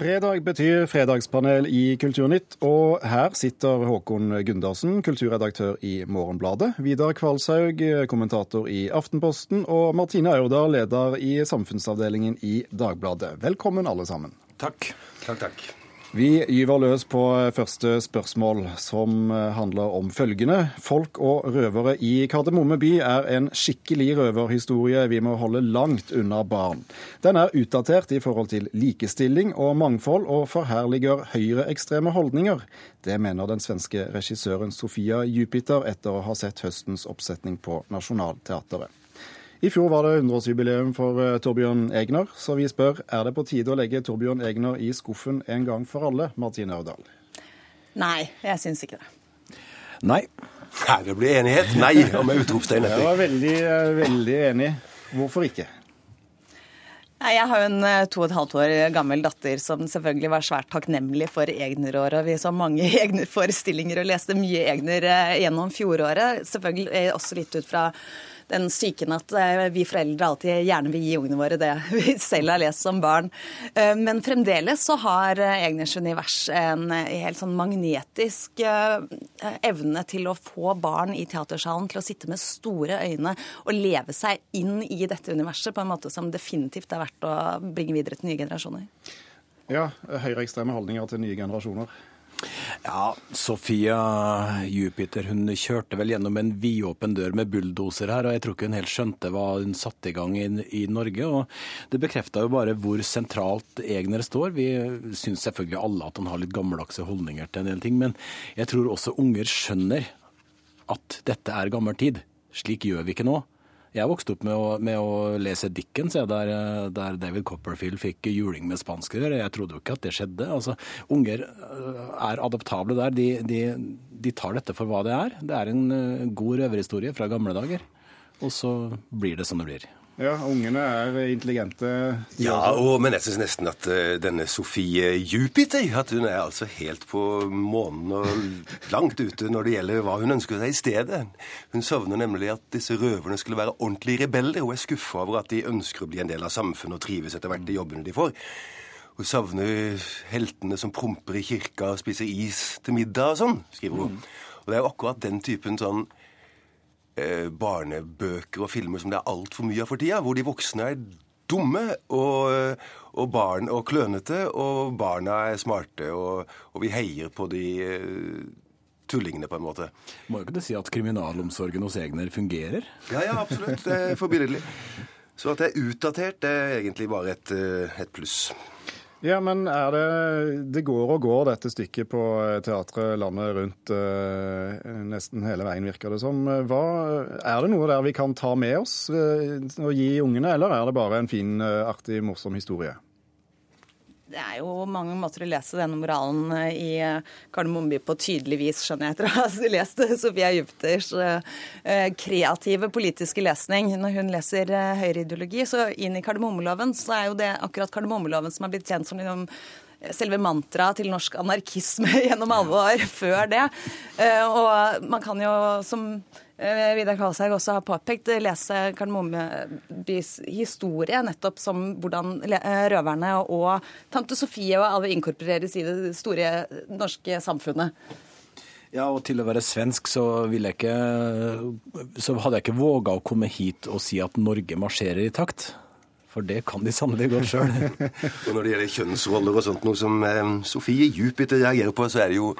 Fredag betyr fredagspanel i Kulturnytt, og her sitter Håkon Gundersen, kulturredaktør i Morgenbladet, Vidar Kvalshaug, kommentator i Aftenposten, og Martine Aurdal, leder i samfunnsavdelingen i Dagbladet. Velkommen, alle sammen. Takk. Takk, takk. Vi gyver løs på første spørsmål, som handler om følgende. Folk og røvere i Kardemomme by er en skikkelig røverhistorie vi må holde langt unna barn. Den er utdatert i forhold til likestilling og mangfold, og forherliger høyreekstreme holdninger. Det mener den svenske regissøren Sofia Jupiter etter å ha sett høstens oppsetning på Nationaltheatret. I fjor var det 100-årsjubileum for Torbjørn Egner, så vi spør er det på tide å legge Torbjørn Egner i skuffen en gang for alle, Martine Ørdal? Nei, jeg syns ikke det. Nei. Nei, det blir enighet. Nei, og med utropstegn Jeg var veldig, veldig enig. Hvorfor ikke? Nei, Jeg har jo en to og et halvt år gammel datter som selvfølgelig var svært takknemlig for Egner-året. Vi så mange Egner-forestillinger og leste mye Egner gjennom fjoråret. Selvfølgelig også litt ut fra den psyken at vi foreldre alltid gjerne vil gi ungene våre det vi selv har lest som barn. Men fremdeles så har Egners univers en helt sånn magnetisk evne til å få barn i teatersalen til å sitte med store øyne og leve seg inn i dette universet på en måte som definitivt er verdt å bringe videre til nye generasjoner. Ja, høyreekstreme holdninger til nye generasjoner. Ja, Sofia Jupiter hun kjørte vel gjennom en vidåpen dør med bulldoser her, og jeg tror ikke hun helt skjønte hva hun satte i gang i, i Norge. og Det bekrefta jo bare hvor sentralt Egner står. Vi syns selvfølgelig alle at han har litt gammeldagse holdninger til en del ting, men jeg tror også unger skjønner at dette er gammel tid. Slik gjør vi ikke nå. Jeg vokste opp med å, med å lese Dickens, ja, der, der, David Copperfield fikk juling med spanskere. Jeg trodde jo ikke at det skjedde. Altså, Unger er adaptable der. De, de, de, tar dette for hva det er. Det er en god røverhistorie fra gamle dager. Og så blir det som det blir. Ja, ungene er intelligente. Ja, og, men jeg syns nesten at uh, denne Sofie Jupiter at hun er altså helt på månen og langt ute når det gjelder hva hun ønsker seg i stedet. Hun savner nemlig at disse røverne skulle være ordentlige rebeller. Hun er skuffa over at de ønsker å bli en del av samfunnet og trives etter hvert i jobbene de får. Hun savner heltene som promper i kirka og spiser is til middag og sånn, skriver hun. Og det er jo akkurat den typen sånn barnebøker og filmer som det er altfor mye av for tida, hvor de voksne er dumme og, og, barn, og klønete, og barna er smarte, og, og vi heier på de tullingene, på en måte. Må jo det si at kriminalomsorgen hos Egner fungerer? Ja, ja, absolutt. Det er forbilledlig. Så at det er utdatert, det er egentlig bare et, et pluss. Ja, men er det Det går og går, dette stykket på teatret landet rundt uh, nesten hele veien, virker det som. Hva, er det noe der vi kan ta med oss uh, og gi ungene, eller er det bare en fin, artig, morsom historie? Det er jo mange måter å lese denne moralen i Kardemomme by på tydelig vis, skjønner jeg, etter å ha lest Sofia Jupiters kreative politiske lesning. Når hun leser høyreideologi, så inn i kardemommeloven, så er jo det akkurat kardemommeloven som er blitt kjent som liksom selve mantraet til norsk anarkisme gjennom alle år før det. Og man kan jo som Vidar Kvalshaug også har påpekt, lese Kardemommebys historie nettopp som hvordan røverne og tante Sofie og alle inkorporeres i det store norske samfunnet. Ja, og til å være svensk så, jeg ikke, så hadde jeg ikke våga å komme hit og si at Norge marsjerer i takt. For det kan de sannelig godt sjøl. og når det gjelder kjønnsroller og sånt, noe som eh, Sofie Jupiter reagerer på, så er det jo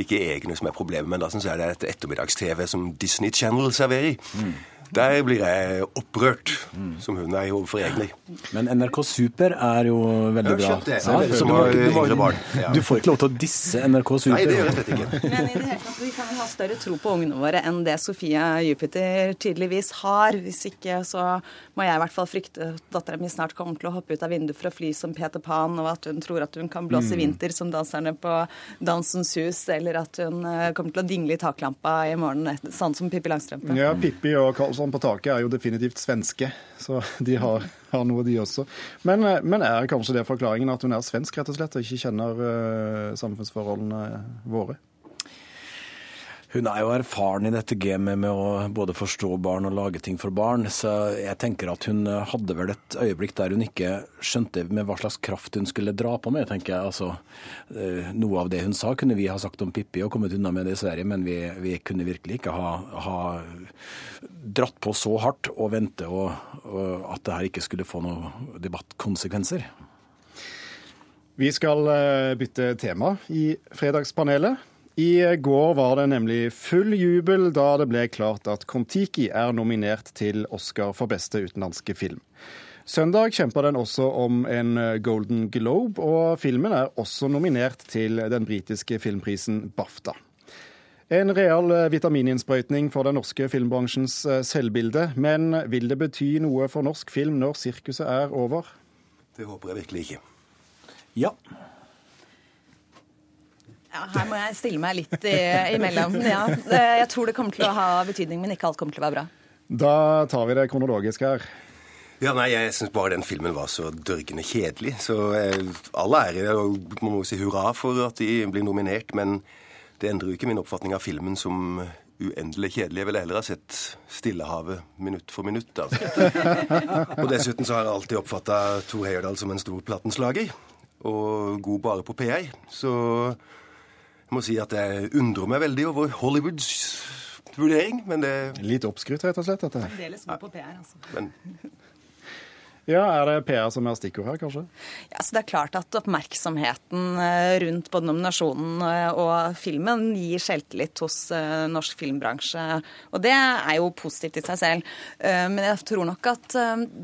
ikke egne som er problemet, men da syns jeg det et ettermiddags-TV som Disney Channel serverer. Mm. Der blir jeg opprørt, mm. som hun er overfor Egner. Men NRK Super er jo veldig bra. Det. Ja, det som har yngre barn. Ja. Du får ikke lov til å disse NRK Super. Nei, det gjør jeg slett ikke. Men i det hele tatt, vi kan ha større tro på ungene våre enn det Sofia Jupiter tydeligvis har. Hvis ikke så må jeg i hvert fall frykte at dattera mi snart kommer til å hoppe ut av vinduet for å fly som Peter Pan, og at hun tror at hun kan blåse mm. vinter som danserne på Dansens Hus, eller at hun kommer til å dingle i taklampa i morgen, sånn som Pippi Langstrømpe. Ja, Pippi og Karlsson på taket er jo definitivt svenske, så de har, har noe, de også. Men, men, er kanskje det forklaringen at hun er svensk, rett og slett, og ikke kjenner uh, samfunnsforholdene våre? Hun er jo erfaren i dette gamet med å både forstå barn og lage ting for barn, så jeg tenker at hun hadde vel et øyeblikk der hun ikke skjønte med hva slags kraft hun skulle dra på med. tenker jeg. Altså, eh, noe av det hun sa kunne vi ha sagt om Pippi og kommet unna med det i Sverige, men vi, vi kunne virkelig ikke ha, ha, dratt på så hardt og vente og, og at det her ikke skulle få noen debattkonsekvenser. Vi skal eh, bytte tema i Fredagspanelet. I går var det nemlig full jubel da det ble klart at Kon-Tiki er nominert til Oscar for beste utenlandske film. Søndag kjemper den også om en Golden Globe, og filmen er også nominert til den britiske filmprisen BAFTA. En real vitamininnsprøytning for den norske filmbransjens eh, selvbilde, men vil det bety noe for norsk film når sirkuset er over? Det håper jeg virkelig ikke. Ja. Ja, her må jeg stille meg litt i, imellom. Ja, jeg tror det kommer til å ha betydning, men ikke alt kommer til å være bra. Da tar vi det kronologisk her. Ja, nei, Jeg syns bare den filmen var så dørgende kjedelig. Så eh, all ære, og man må si hurra for at de blir nominert. Men det endrer jo ikke min oppfatning av filmen som uendelig kjedelig. Jeg ville heller ha sett Stillehavet minutt for minutt. altså. og dessuten så har jeg alltid oppfatta Tor Heyerdahl som en stor plattenslager. Og god bare på PR. Så jeg må si at jeg undrer meg veldig over Hollywoods vurdering, men det Litt oppskrytt, rett og slett, dette. Fremdeles god på PR, altså. Men Ja, Er det PR som er stikkord her, kanskje? Ja, så Det er klart at oppmerksomheten eh, rundt både nominasjonen eh, og filmen gir selvtillit hos eh, norsk filmbransje. Og det er jo positivt i seg selv. Men jeg tror nok at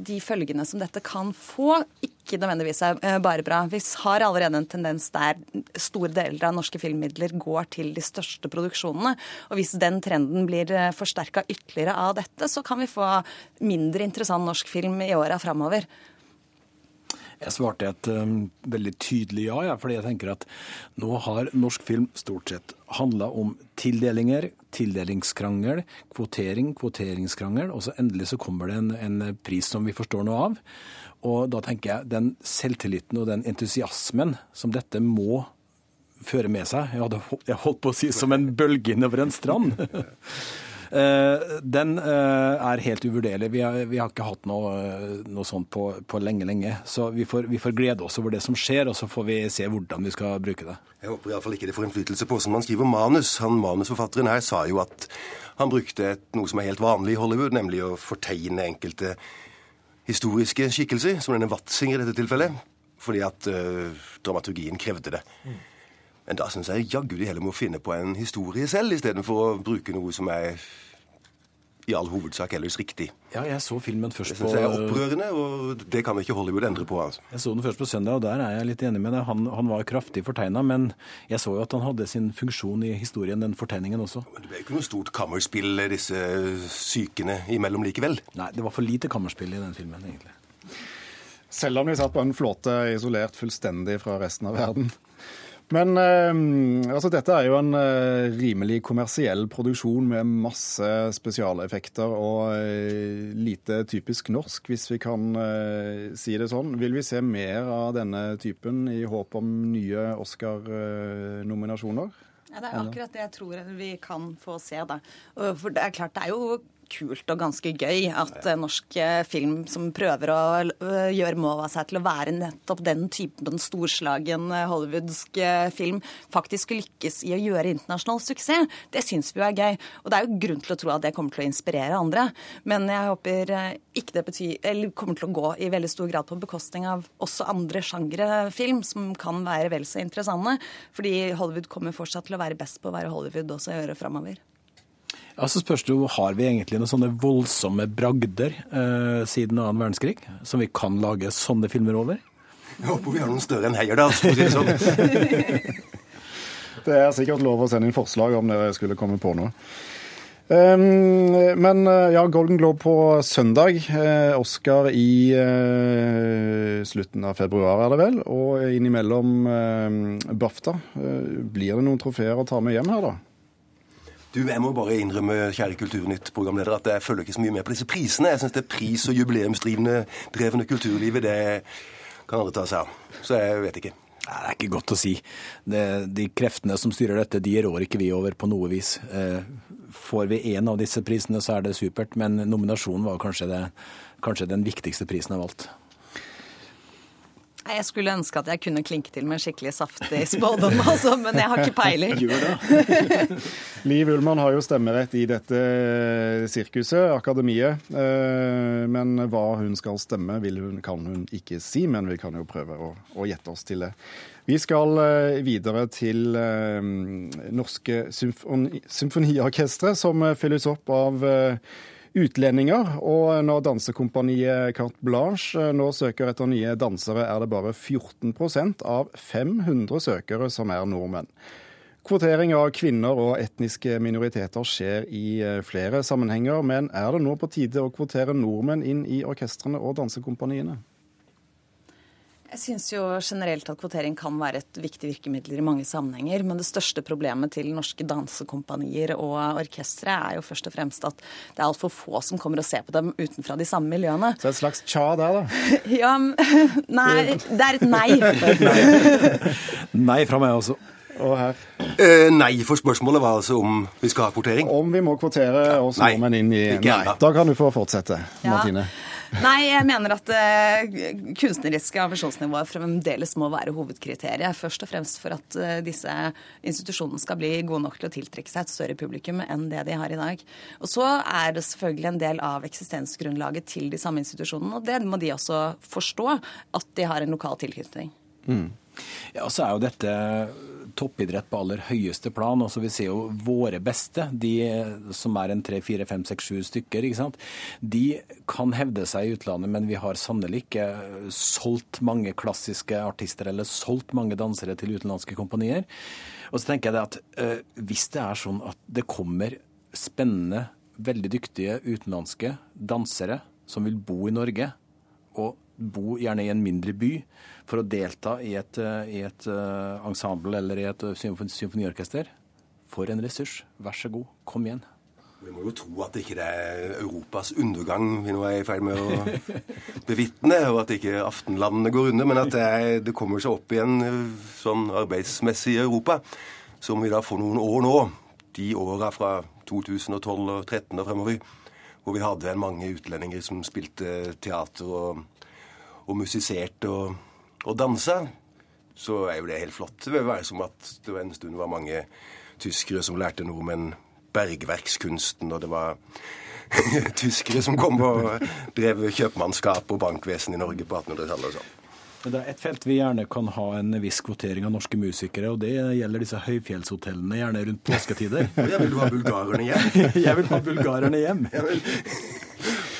de følgene som dette kan få, ikke nødvendigvis er bare bra. Vi har allerede en tendens der store deler av norske filmmidler går til de største produksjonene. Og hvis den trenden blir forsterka ytterligere av dette, så kan vi få mindre interessant norsk film i åra framover. Jeg svarte et um, veldig tydelig ja, ja, fordi jeg tenker at nå har norsk film stort sett handla om tildelinger, tildelingskrangel, kvotering, kvoteringskrangel, og så endelig så kommer det en, en pris som vi forstår noe av. Og da tenker jeg den selvtilliten og den entusiasmen som dette må føre med seg, jeg hadde jeg holdt på å si som en bølge innover en strand. Eh, den eh, er helt uvurderlig. Vi har, vi har ikke hatt noe, noe sånt på, på, lenge, lenge. Så vi får, vi får, glede oss over det som skjer, og så får vi se hvordan vi skal bruke det. Jeg håper iallfall ikke det får innflytelse på hvordan man skriver manus. Han Manusforfatteren her sa jo at han brukte et, noe som er helt vanlig i Hollywood, nemlig å fortegne enkelte historiske skikkelser, som denne Watzinger i dette tilfellet, fordi at uh, dramaturgien krevde det. Mm. Men da syns jeg jaggu de heller må finne på en historie selv, istedenfor å bruke noe som er i all hovedsak ellers riktig. Ja, jeg så filmen først på Det jeg er opprørende, og det kan ikke Hollywood endre på. altså. Jeg så den først på søndag, og der er jeg litt enig med deg. Han, han var kraftig fortegna, men jeg så jo at han hadde sin funksjon i historien, den fortegningen også. Men det ble ikke noe stort kammerspill, disse sykene imellom likevel? Nei, det var for lite kammerspill i den filmen, egentlig. Selv om de satt på en flåte isolert fullstendig fra resten av verden. Men eh, altså, dette er jo en eh, rimelig kommersiell produksjon med masse spesialeffekter og eh, lite typisk norsk, hvis vi kan si det sånn. Vil vi se mer av denne typen i håp om nye Oscar-nominasjoner? Ja, Det er akkurat det jeg tror vi kan få se. da. For det er klart, det er jo kult og ganske gøy at norsk uh, film som prøver å uh, gjøre mål av seg til å være nettopp den typen storslagen hollywoodsk film, faktisk lykkes i å gjøre internasjonal suksess. Det syns vi jo er gøy. Og det er jo grunn til å tro at det kommer til å inspirere andre. Men jeg håper ikke det betyr, eller kommer til å gå i veldig stor grad på bekostning av også andre sjangre film som kan være vel så interessante. Fordi Hollywood kommer fortsatt til å være best på å være Hollywood også i året framover. Ja, så spørs det jo, Har vi egentlig noen sånne voldsomme bragder eh, siden annen verdenskrig som vi kan lage sånne filmer over? Jeg håper vi har noen større enn Heyerdahl, for å si det sånn. det er sikkert lov å sende inn forslag om dere skulle komme på noe. Um, men eh, ja, Golden Globe på søndag. Uh, Oscar i uh, slutten av februar, er det vel. Og innimellom BAFTA. blir det noen trofeer å ta med hjem her, da? Du, Jeg må bare innrømme, kjære Kulturnytt-programleder, at jeg følger ikke så mye med på disse prisene. Jeg syns det er pris- og jubileumsdrivende drevne kulturlivet, det kan andre ta seg av. Så jeg vet ikke. Nei, Det er ikke godt å si. Det, de kreftene som styrer dette, de rår ikke vi over på noe vis. Eh, får vi én av disse prisene, så er det supert, men nominasjonen var kanskje, det, kanskje den viktigste prisen av alt. Jeg skulle ønske at jeg kunne klinke til med en skikkelig saftig spådom, altså, men jeg har ikke peiling. Gjør det. Liv Ullmann har jo stemmerett i dette sirkuset, akademiet. Eh, men hva hun skal stemme, hun, kan hun ikke si, men vi kan jo prøve å, å gjette oss til det. Vi skal eh, videre til eh, Norske symfoni, Symfoniorkestre, som fylles opp av utlendinger. Og når dansekompaniet Carte Blanche eh, nå søker etter nye dansere, er det bare 14% av 500 søkere som er nordmenn. Kvotering av kvinner og etniske minoriteter skjer i eh, flere sammenhenger, men er det nå på tide å kvotere nordmenn inn i orkestrene og dansekompaniene? Jeg syns jo generelt at kvotering kan være et viktig virkemiddel i mange sammenhenger. Men det største problemet til norske dansekompanier og orkestre er jo først og fremst at det er altfor få som kommer og ser på dem utenfra de samme miljøene. Så et slags tja der, da? ja, nei. Det er et nei. nei fra meg også. Og her? Eh, nei, for spørsmålet var altså om vi skal ha kvotering. Om vi må kvotere oss nordmenn inn i Nei, da kan du få fortsette, Martine. Nei, jeg mener at uh, kunstneriske ambisjonsnivået fremdeles må være hovedkriteriet. Først og fremst for at uh, disse institusjonene skal bli gode nok til å tiltrekke seg et større publikum enn det de har i dag. Og så er det selvfølgelig en del av eksistensgrunnlaget til de samme institusjonene, og det må de også forstå, at de har en lokal tilknytning. Mm. Ja, så er jo dette toppidrett på aller høyeste plan. Altså, vi ser jo våre beste, de som er en tre, fire, fem, seks, sju stykker. ikke sant? De kan hevde seg i utlandet, men vi har sannelig ikke solgt mange klassiske artister eller solgt mange dansere til utenlandske kompanier. Og så tenker jeg det at øh, hvis det er sånn at det kommer spennende, veldig dyktige utenlandske dansere som vil bo i Norge, og bo gjerne i en mindre by for å delta i et, eh, i et eh, ensemble eller i et eh, symfoniorkester. For en ressurs. Vær så god, kom igjen. Vi må jo tro at det ikke er Europas undergang vi nå er i ferd med å bevitne, og at ikke aftenlandene går under, men at det, er, det kommer seg opp igjen sånn arbeidsmessig i Europa. Så om vi da får noen år nå, de åra fra 2012 og 2013 og fremover, hvor vi hadde mange utlendinger som spilte teater og og musiserte og, og dansa, så er jo det helt flott. Det vil være som at det var en stund var mange tyskere som lærte nordmenn bergverkskunsten, og det var tyskere som kom og drev kjøpmannskap og bankvesen i Norge på 1800-tallet og sånn. Det er et felt vi gjerne kan ha en viss kvotering av norske musikere, og det gjelder disse høyfjellshotellene, gjerne rundt påsketider. Jeg vil ha bulgarerne hjem? Jeg vil ha bulgarerne hjem.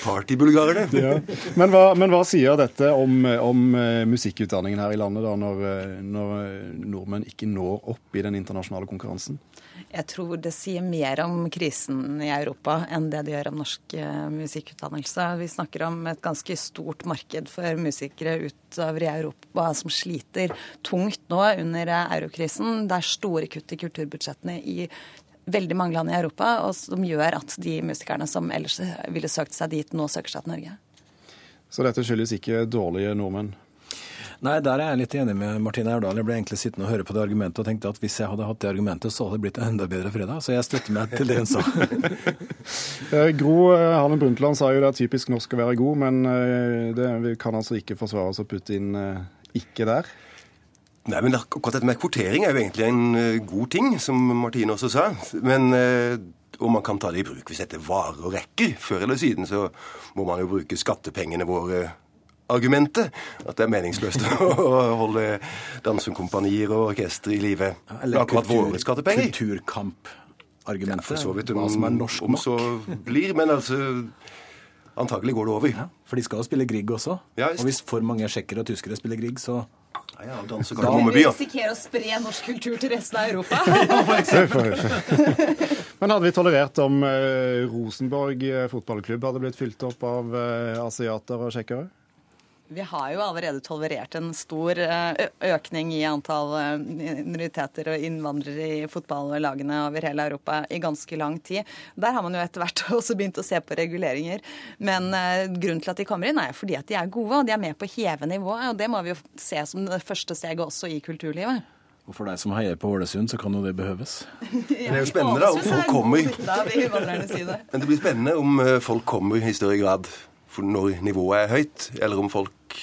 Partybulgarere. Ja. Men, men, hva sier dette om, om eh, musikkutdanningen her i landet, da, når, eh, når, eh, nordmenn ikke når opp i den internasjonale konkurransen? Jeg tror det sier mer om krisen i Europa enn det det gjør om norsk musikkutdannelse. Vi snakker om et ganske stort marked for musikere utover i Europa som sliter tungt nå under eurokrisen. Det er store kutt i kulturbudsjettene i veldig mange land i Europa, og som gjør at de musikerne som ellers ville søkt seg dit, nå søker seg til Norge. Så dette skyldes ikke dårlige nordmenn? Nei, der er jeg litt enig med Martine Aurdal. Jeg ble egentlig sittende og høre på det argumentet og tenkte at hvis jeg hadde hatt det argumentet, så hadde det blitt en enda bedre fredag. Så jeg støtter meg til det hun sa. Eh, Gro eh, Harlem Brundtland sa jo det er typisk norsk å være god, men eh, det kan altså ikke forsvares å putte inn ikke der? Nei, men akkurat dette med kvotering er jo egentlig en uh, god ting, som Martine også sa. Men uh, og man kan ta det i bruk hvis dette varer og rekker. Før eller siden så må man jo bruke skattepengene våre argumentet. At det er meningsløst å holde dansekompanier og orkestre i live Eller akkurat kultur, våre skattepenger. Kulturkampargumentet. Ja, så vidt om, hva som er norsk om så blir. Men altså Antagelig går det over. Ja, for de skal jo spille Grieg også. Ja, og hvis for mange tsjekkere og tyskere spiller Grieg, så ja, ja, da vi risikerer å spre norsk kultur til resten av Europa. Men hadde vi tolerert om eh, Rosenborg eh, fotballklubb hadde blitt fylt opp av eh, asiater og tsjekkere? Vi har jo allerede tolerert en stor eh, økning i antall eh, minoriteter og innvandrere i fotballagene over hele Europa i ganske lang tid. Der har man jo etter hvert også begynt å se på reguleringer. Men eh, grunnen til at de kommer inn, er fordi at de er gode, og de er med på å heve nivået. Og det må vi jo se som det første steget også i kulturlivet. Og for deg som heier på Ålesund, så kan jo det behøves. Men det er jo spennende da, om folk kommer Men det blir spennende om folk kommer i større grad når nivået er høyt, eller om folk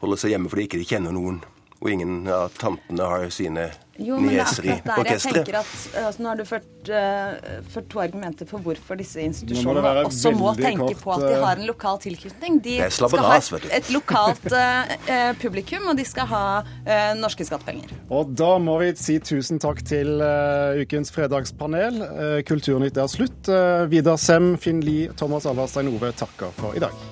holder seg hjemme fordi ikke de kjenner noen, og ingen av tantene har sine jo, nieser i orkesteret. Altså, nå har du ført, uh, ført, to argumenter for hvorfor disse institusjonene også må tenke kort, på at de har en lokal tilknytning. De skal ha et, et lokalt uh, publikum, og de skal ha uh, norske skattepenger. Og da må vi si tusen takk til ukens fredagspanel. Kulturnytt er slutt. Vidar Sem, Finn Lie, Thomas Alvarstein Ove takker for i dag.